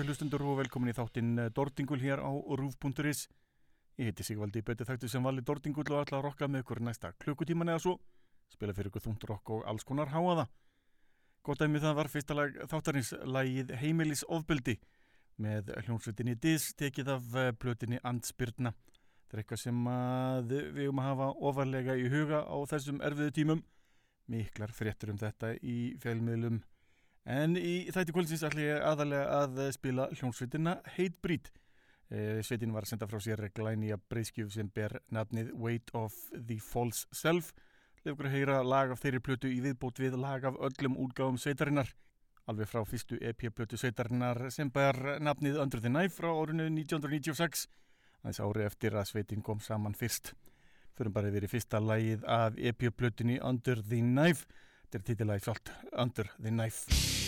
ágættu hlustundur og velkomin í þáttinn Dordingul hér á Rúf.is. Ég heiti Sigvaldi Böti þættu sem vali Dordingul og ætla að rokka með ykkur næsta klukkutíman eða svo. Spila fyrir ykkur þúndur okk og alls konar háaða. Gótt aðeins það var fyrsta lag þáttarins lagið Heimilis ofbeldi með hljómsveitinni Diz tekið af blötinni Andspyrna. Þetta er eitthvað sem við um að hafa ofarlega í huga á þessum erfiðu tímum. Miklar fréttur um þetta í fjölmiðlum En í þætti kvöldsins ætla ég aðalega að spila hljónsveitina Hatebreed. Eh, sveitin var senda frá sér glæni að breyskjöf sem ber nafnið Weight of the False Self. Leifur að heyra lag af þeirri plötu í viðbót við lag af öllum útgáfum sveitarinnar. Alveg frá fyrstu EP-plötu sveitarinnar sem ber nafnið Under the Knife frá árinu 1996. Þess ári eftir að sveitin kom saman fyrst. Förum bara yfir í fyrsta lagið af EP-plötunni Under the Knife. Þetta er títilægi sjálft Under the Knife.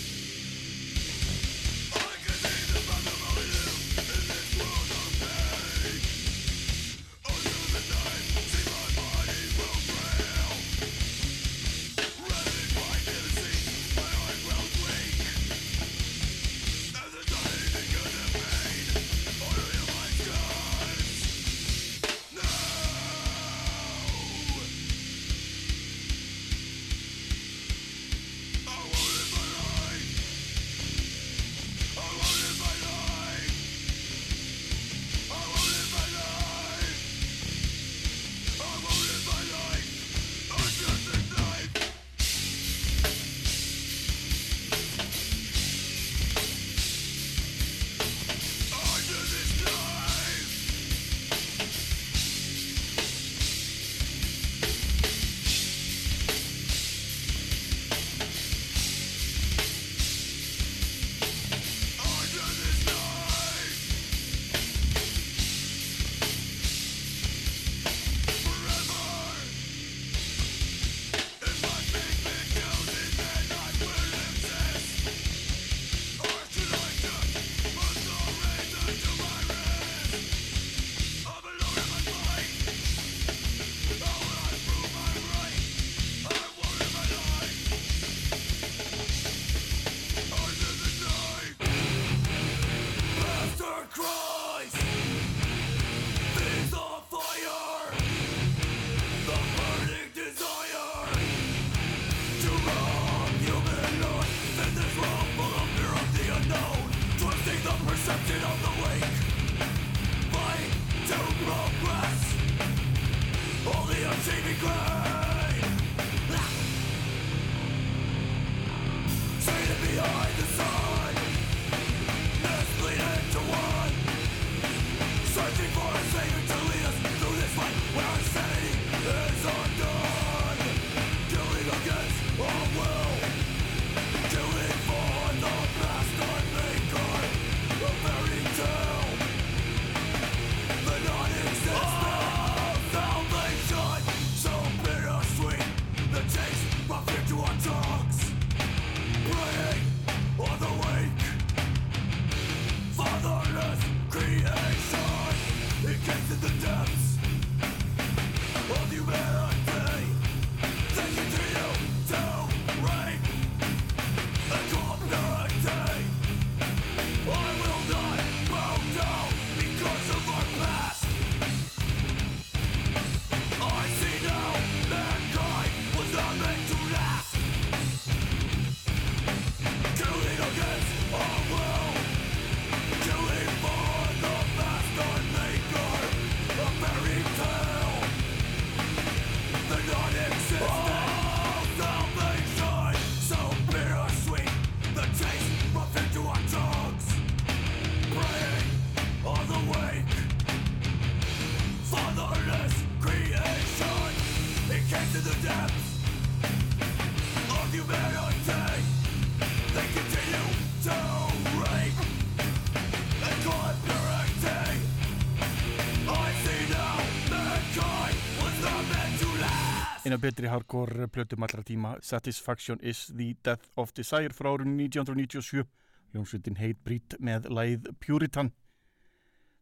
Einna betri hardcore plötum allra tíma. Satisfaction is the death of desire frá árun 1997 Jónsvitin heit Brít með læð Puritan.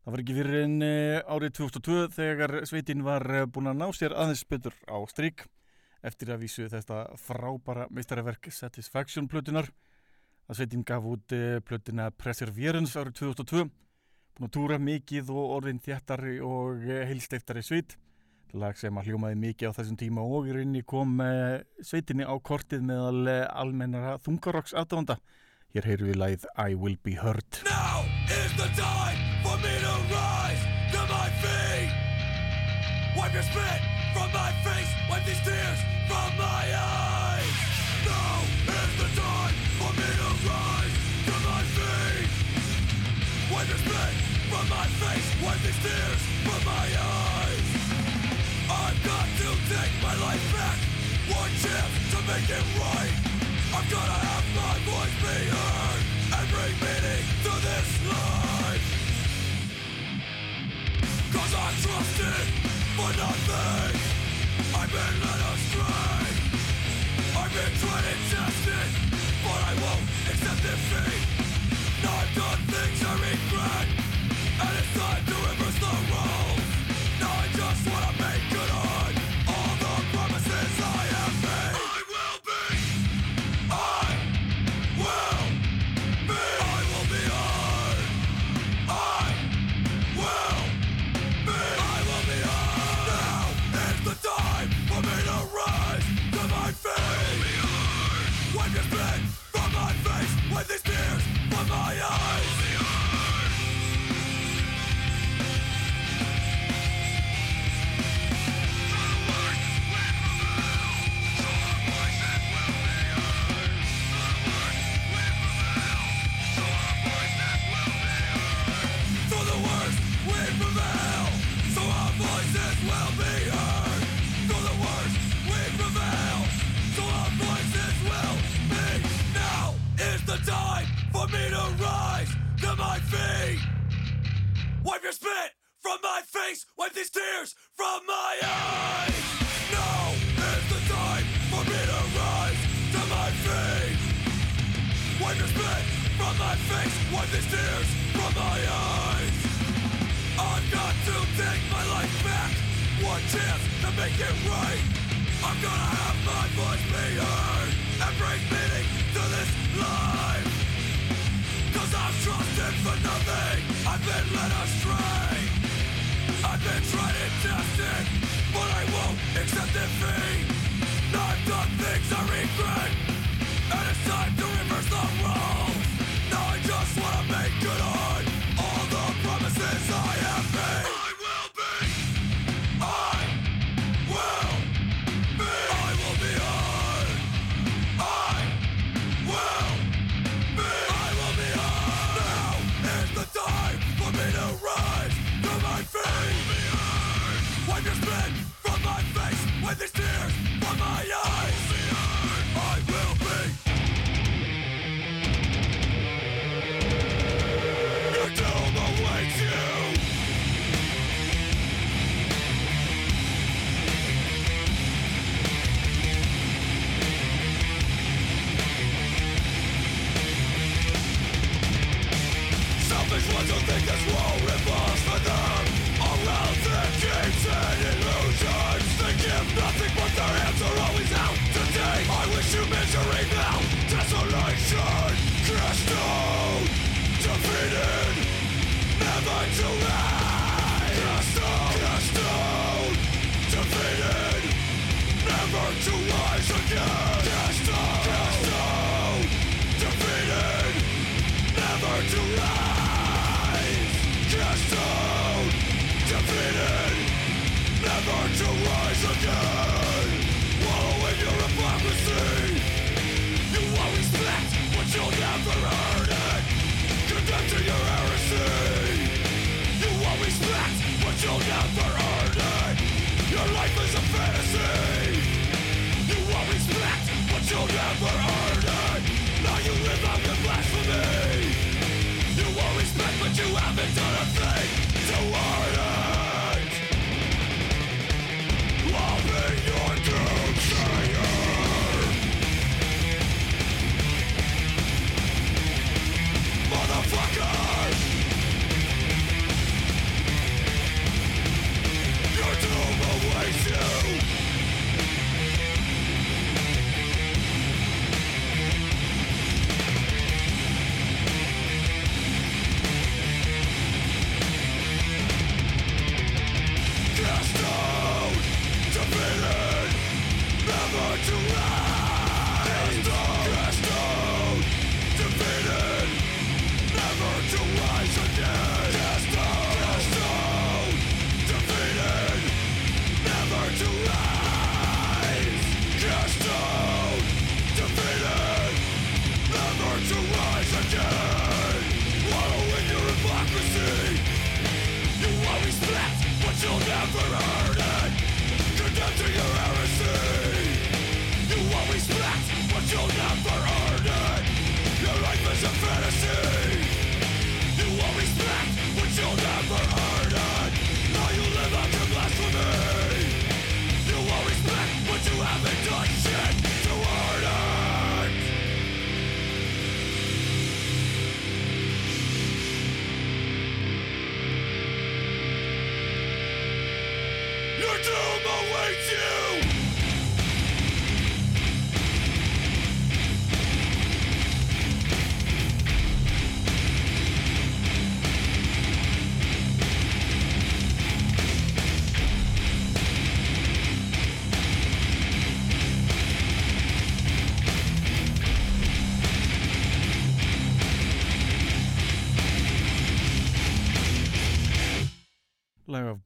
Það var ekki fyrir en eh, árið 2002 þegar sveitin var eh, búin að ná sér aðeins betur á stryk eftir að vísu þetta frábara meistaraverk Satisfaction plötunar að sveitin gaf út eh, plötuna Preserverance árið 2002 búin að túra mikið og orðin þjættari og heilsteiftari sveit lag sem að hljómaði mikið á þessum tíma og í rauninni kom eh, sveitinni á kortið meðal eh, almennara þungarokks aðdánda. Hér heyrðum við læð I Will Be Heard. Now is the time for me to rise to my feet Wipe your spit from my face Wipe these tears from my eyes Now is the time for me to rise to my feet Wipe your spit from my face Wipe these tears from my eyes take my life back. One chance to make it right. I'm gonna have my voice be heard And bring meaning to this life. Cause I trusted for nothing. I've been led astray. I've been tried and tested But I won't accept defeat. Now I've done things I regret And it's time to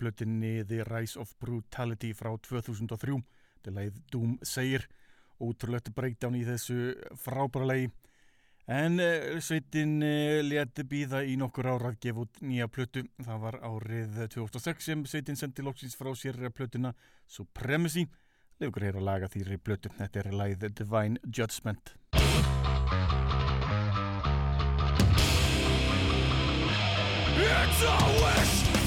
plötinni The Rise of Brutality frá 2003 til að Doom segir. Útrúlegt breakdown í þessu frábæra lei en eh, sveitin eh, leti býða í nokkur ára að gefa út nýja plötu. Það var árið 2006 sem sveitin sendi loksins frá sér plötuna Supremacy. Lefur hér að laga þýri plötu. Þetta er leið Divine Judgment. It's a wish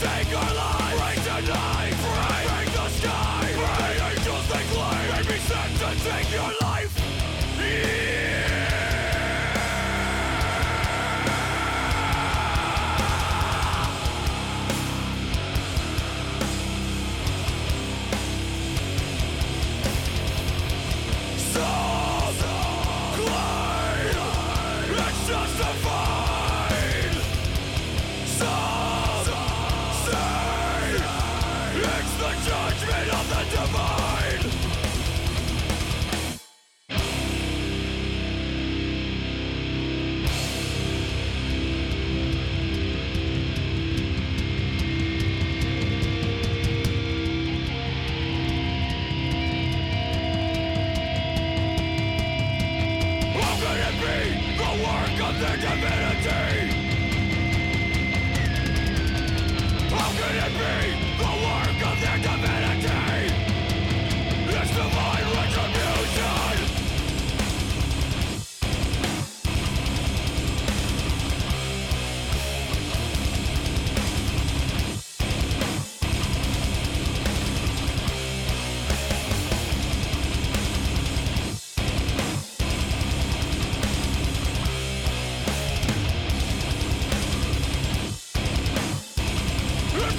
take our lives.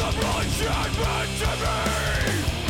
the bloodshed meant to be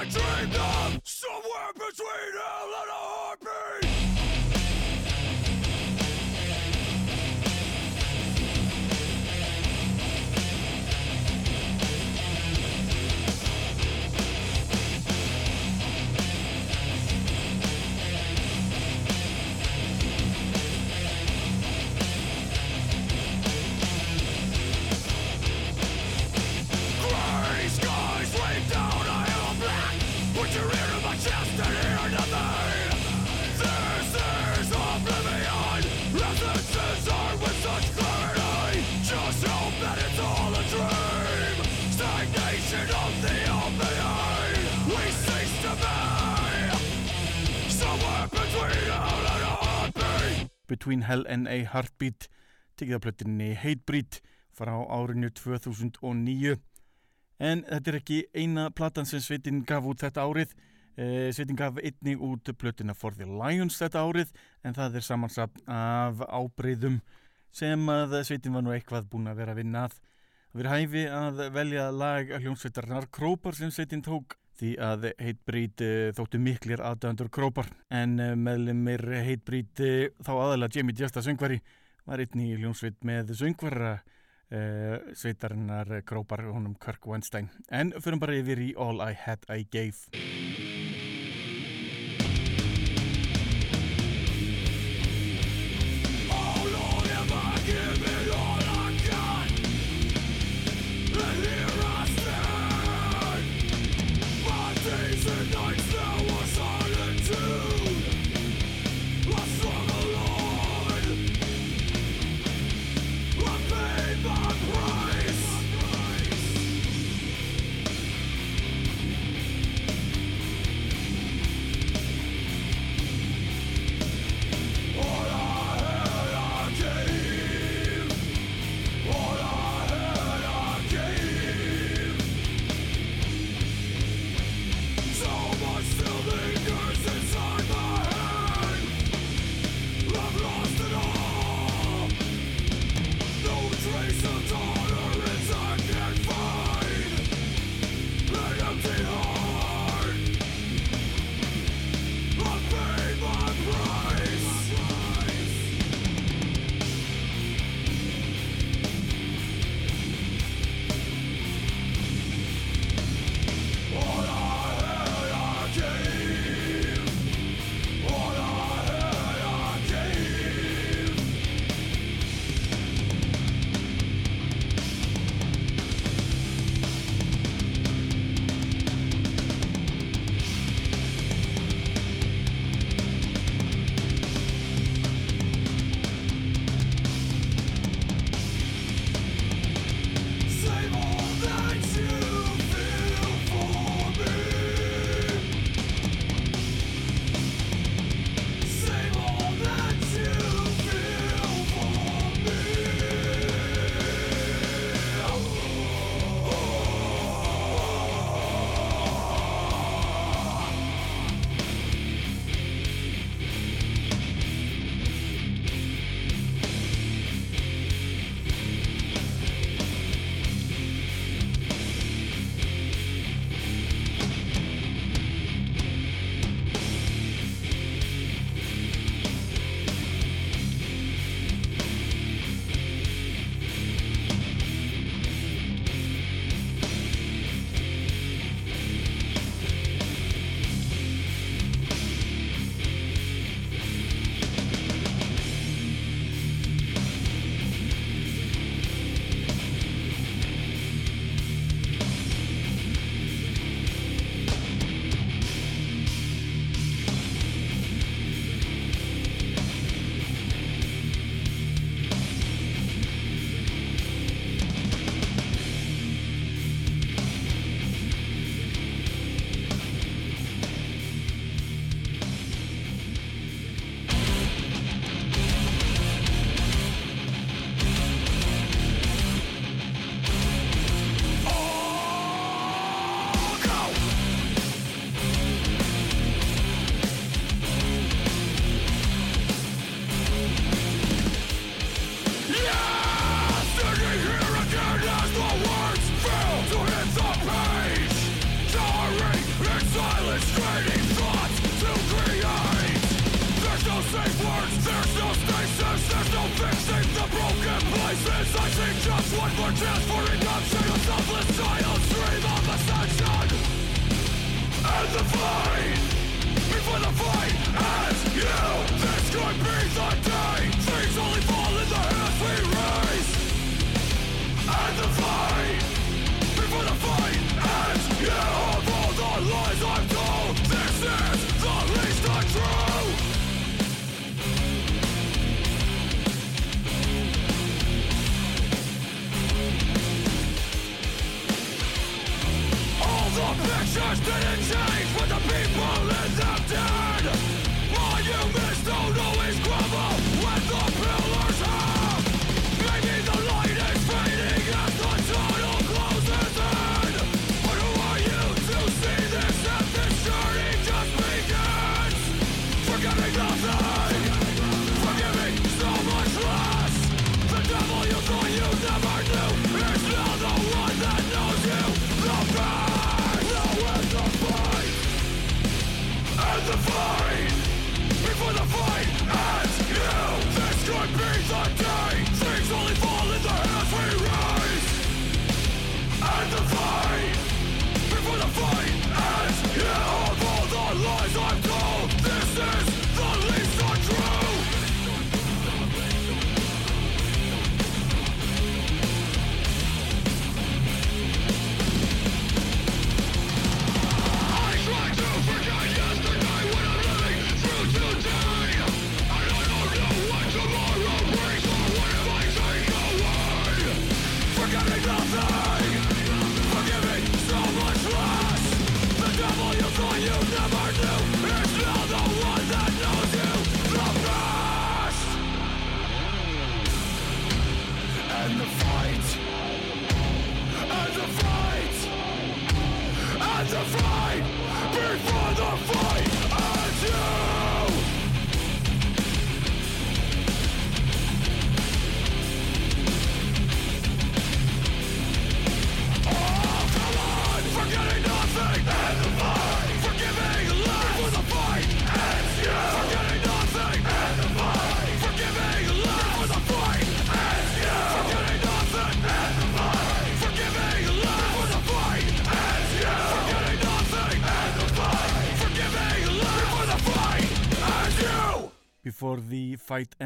I dreamed of somewhere between hell and Between Hell and a Heartbeat tekið af plötinni Hatebreed frá árinu 2009 en þetta er ekki eina platan sem Sveitin gaf út þetta árið. E, Sveitin gaf einnig út plötina For the Lions þetta árið en það er samansapn af ábreyðum sem að Sveitin var nú eitthvað búin að vera að vinna að. Það verið hæfi að velja lag hljómsveitarnar Krópar sem Sveitin tók því að Hatebreed uh, þóttu miklir aðdæðandur Krópar. En uh, meðlumir Hatebreed uh, þá aðalega Jamie Jesta söngvari var einnig í hljómsveit með söngvara uh, sveitarinnar Krópar honum Kirk Weinstein. En fyrir bara yfir í All I Had I Gave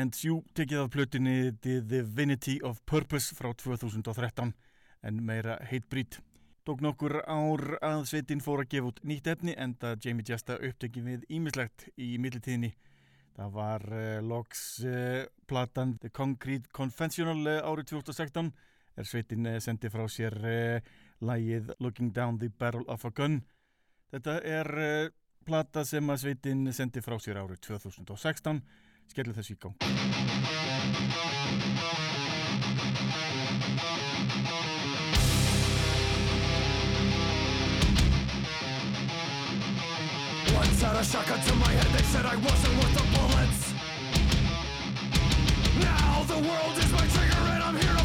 and You tekið af plötinni Divinity of Purpose frá 2013 en meira heitbrít. Tók nokkur ár að sveitinn fór að gefa út nýtt efni en það Jamie Jesta upptekið við ímislegt í millitíðinni. Það var uh, loks uh, platan The Concrete Conventional uh, eh, árið 2016 er sveitinn sendið frá sér lægið Looking Down the Barrel of a Gun. Þetta er plata sem að sveitinn sendið frá sér árið 2016 Skellum þessu í gang. Once had a shotgun to my head They said I wasn't worth the bullets. Now the world is my trigger and I'm here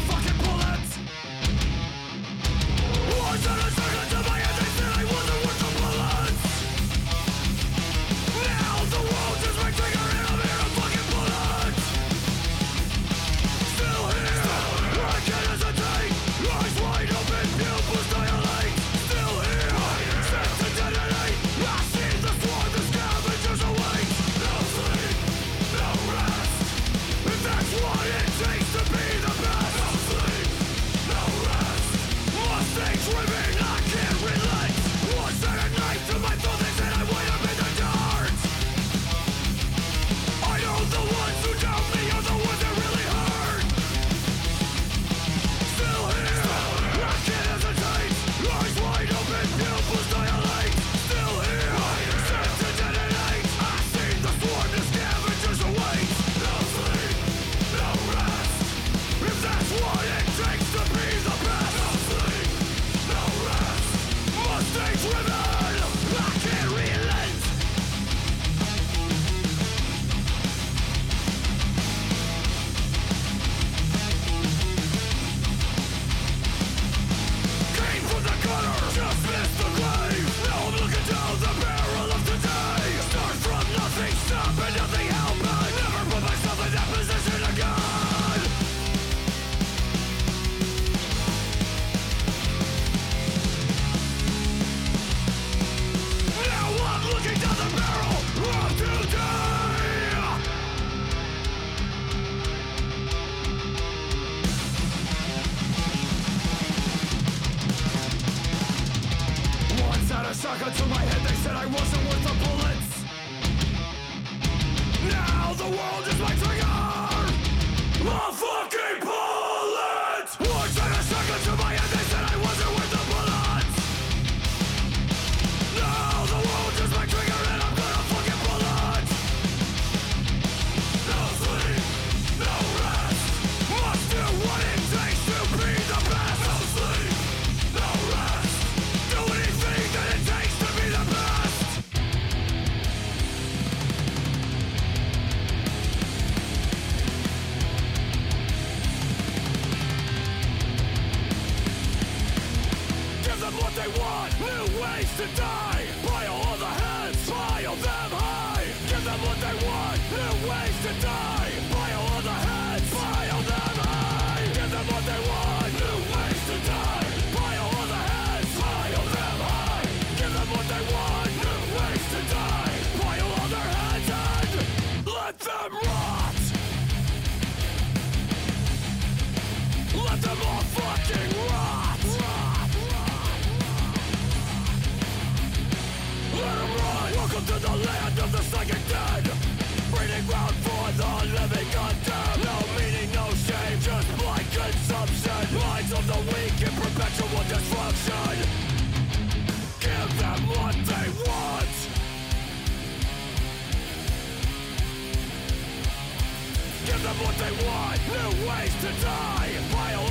they want! New ways to die! Pile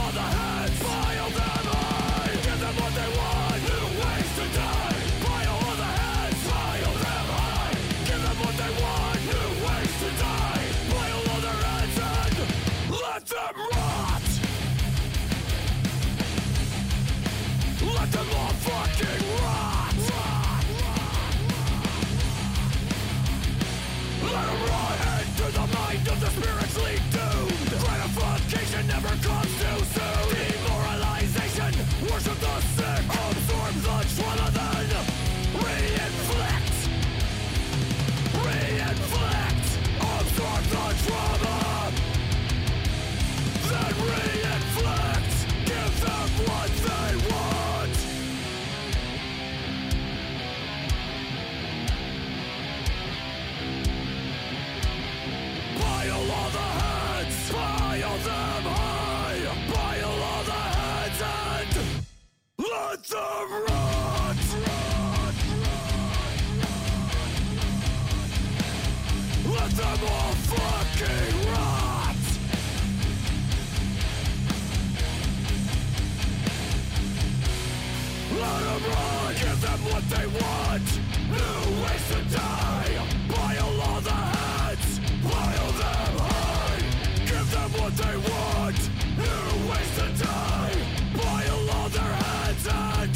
they want. New ways to die. Pile all the heads, pile them high. Give them what they want. New ways to die. Pile all their heads and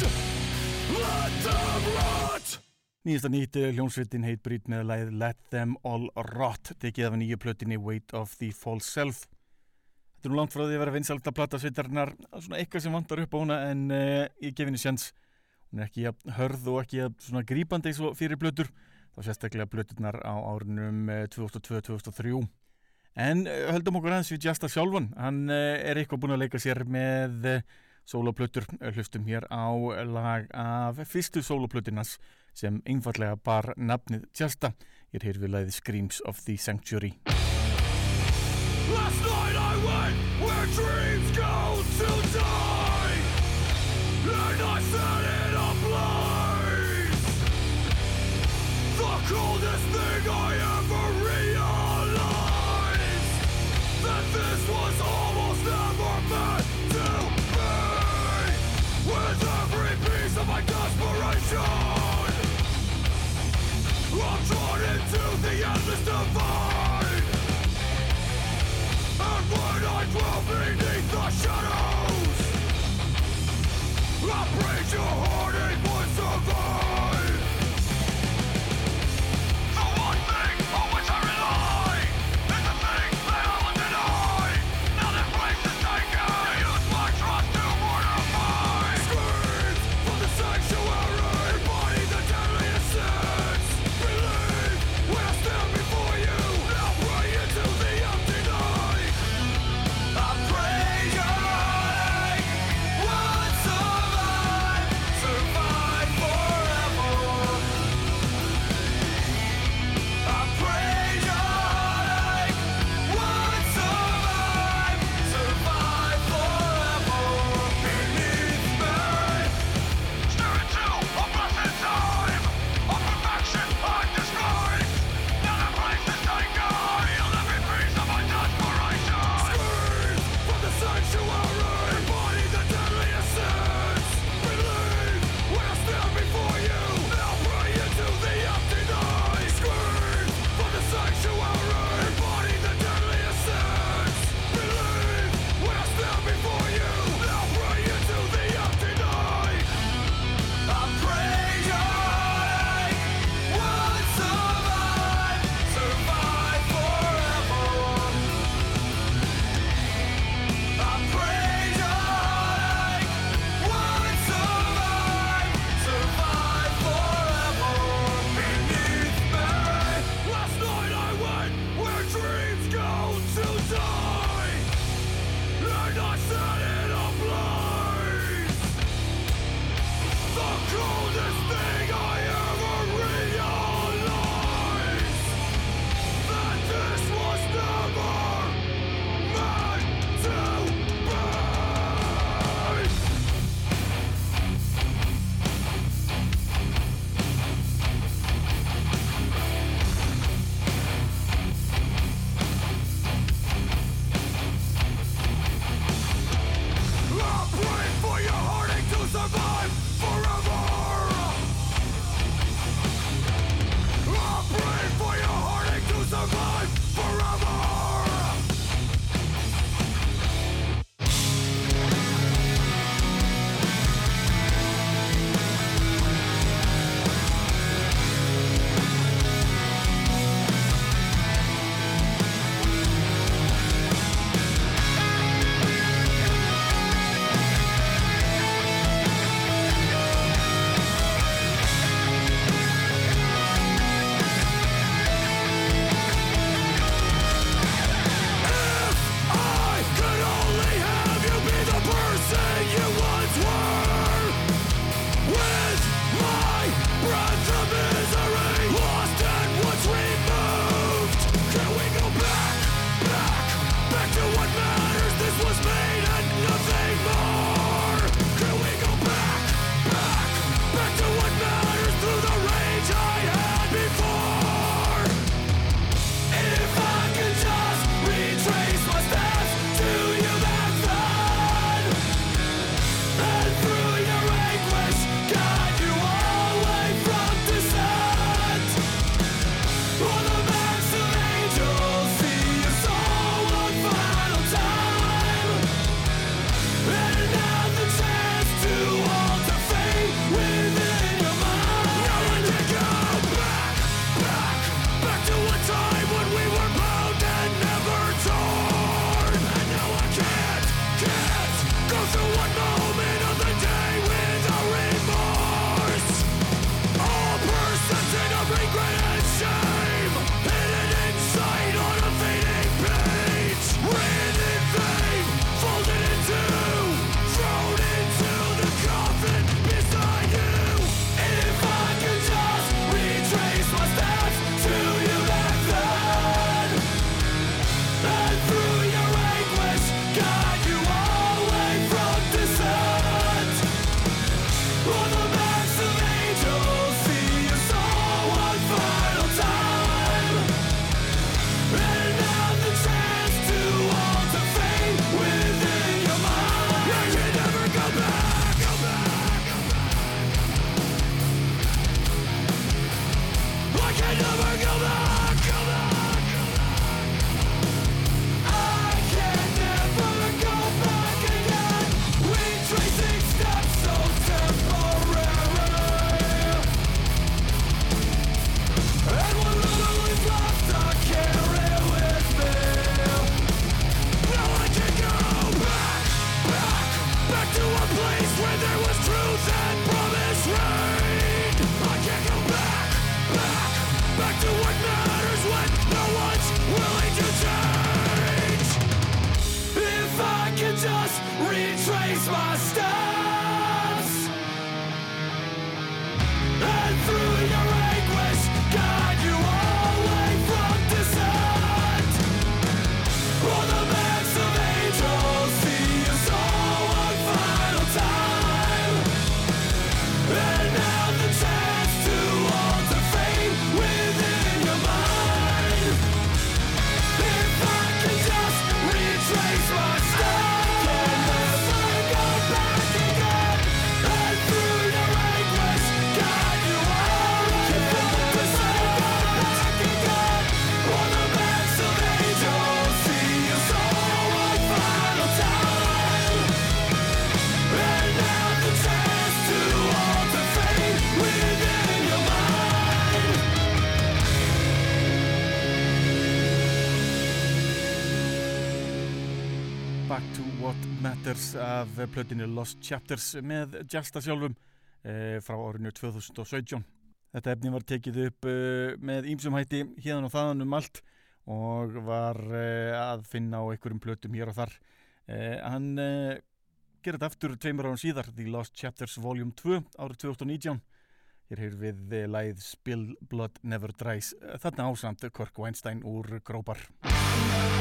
let them rot. Nýjasta nýtt eh, hljónsveitin heit brýt með læð Let Them All Rot tekið af nýju plötinni Weight of the False Self Þetta er nú langt frá því að vera vinsalt að plata sveitarinnar svona eitthvað sem vantar upp á hana en uh, ég gef henni sjans hún er ekki jafn hörð og ekki jafn grípandi eins og fyrir plötur þá sérstaklega plöturnar á árunum uh, 2002-2003 en uh, höldum okkur aðeins við Jasta sjálfan hann uh, er eitthvað búin að leika sér með sóloplötur, hlustum hér á lag af fyrstu sóloplötinas sem einfallega bar nafnið Tjasta. Ég er hér við lagið Screams of the Sanctuary. Last night I went where dreams go to die, and I set it Coldest thing I ever realized that this was almost never meant to be. With every piece of my desperation, I'm drawn into the endless divide. And when I dwell beneath the shadows I pray your heartache Brothers af plötinu Lost Chapters með Jasta sjálfum e, frá árinu 2017 Þetta efni var tekið upp e, með ímsumhætti hérna og þaðan um allt og var e, að finna á einhverjum plötum hér og þar. Hann gerði þetta aftur tveimur árum síðar The Lost Chapters Vol. 2 árið 2019 Hér hefur við læð Spill Blood Never Dries þarna ásamt Kork Weinstein úr Grópar Música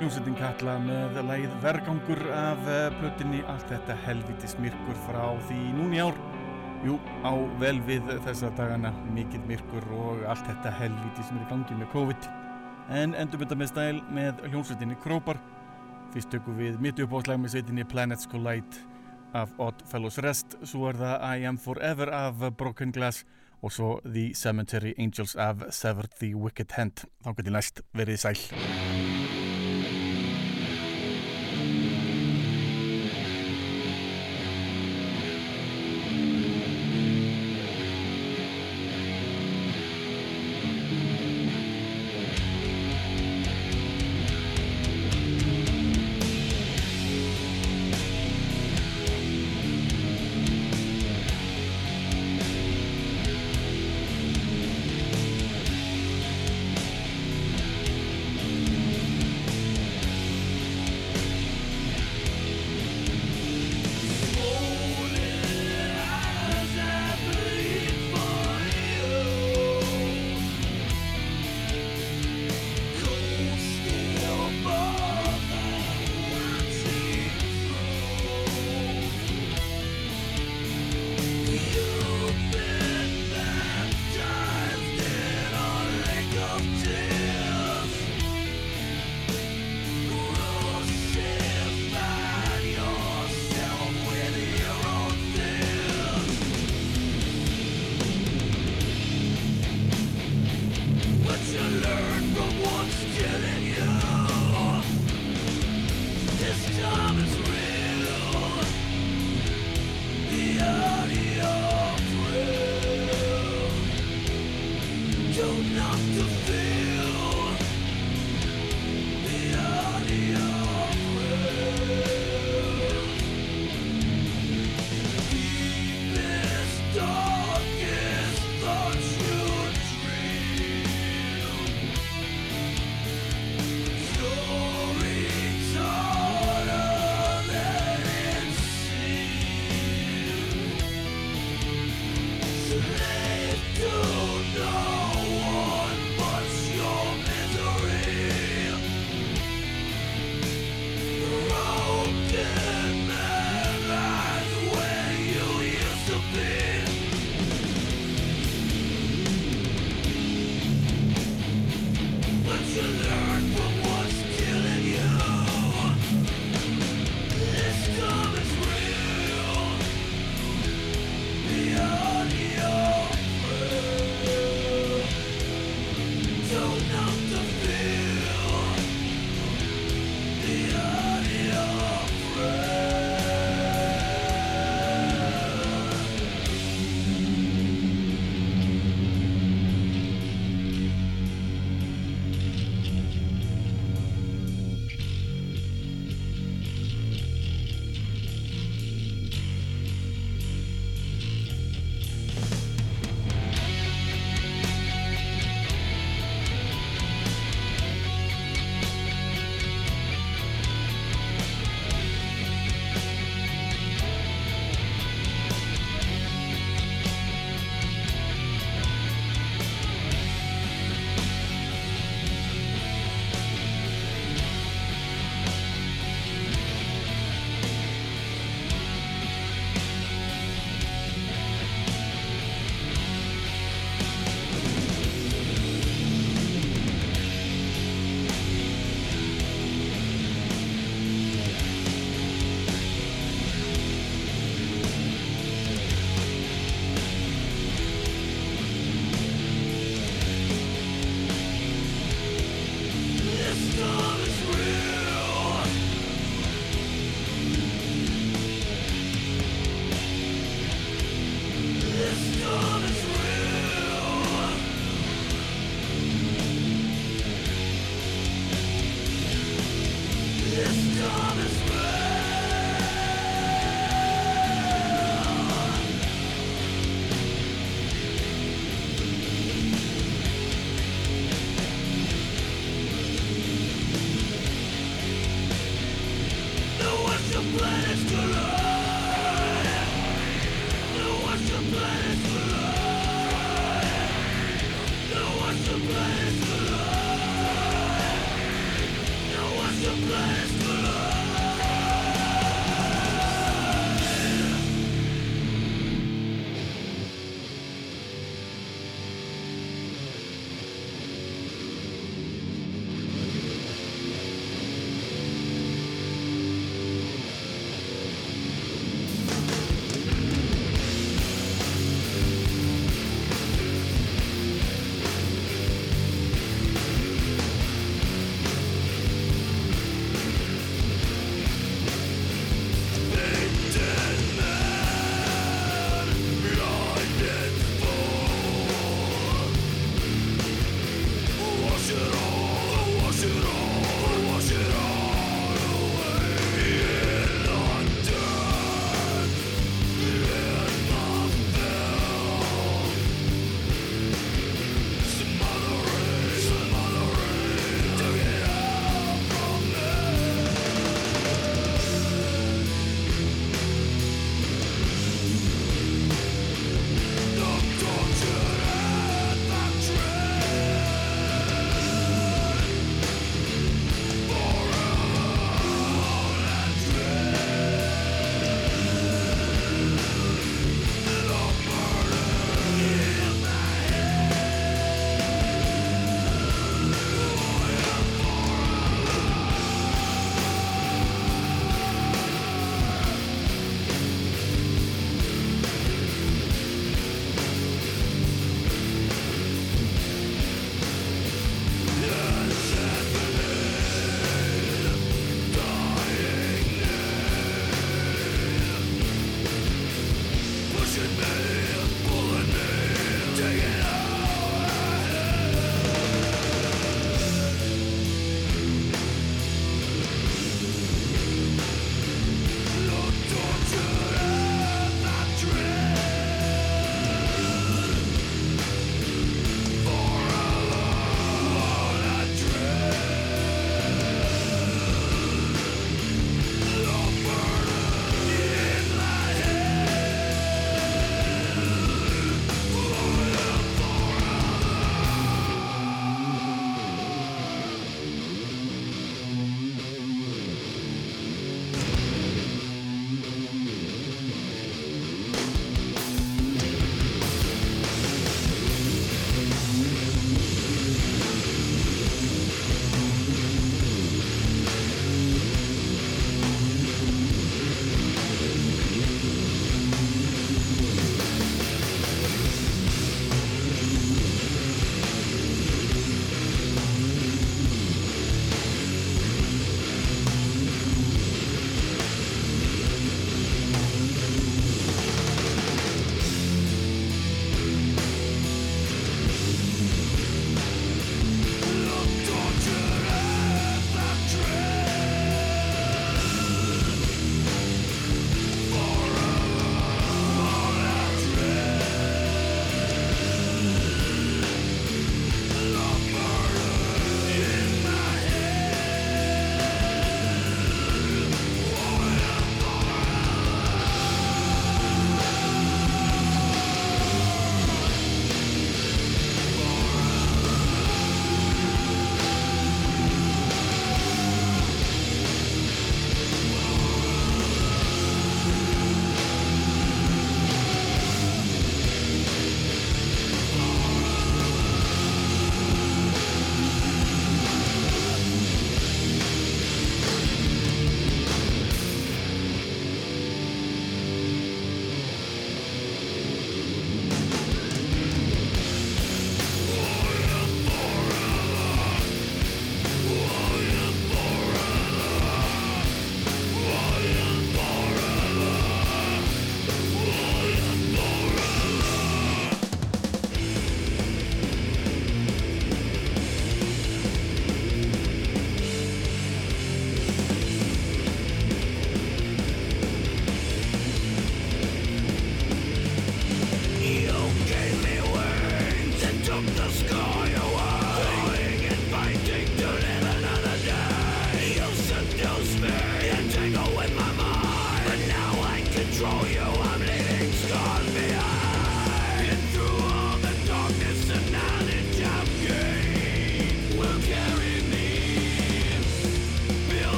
Hljómsveitin Katla með lægið Vergangur af eh, plötinni Allt þetta helvitis myrkur frá því núni ár. Jú, á vel við þessa dagana, mikið myrkur og allt þetta helviti sem er í gangi með COVID. En endur mynda með stæl með hljómsveitinni Krópar. Fyrst tökum við mitt upp áslæg með sveitinni Planets Collide af Odd Fellows Rest, svo er það I Am Forever af Broken Glass og svo The Cemetery Angels af Severed the Wicked Hand. Þá getur næst verið sæl.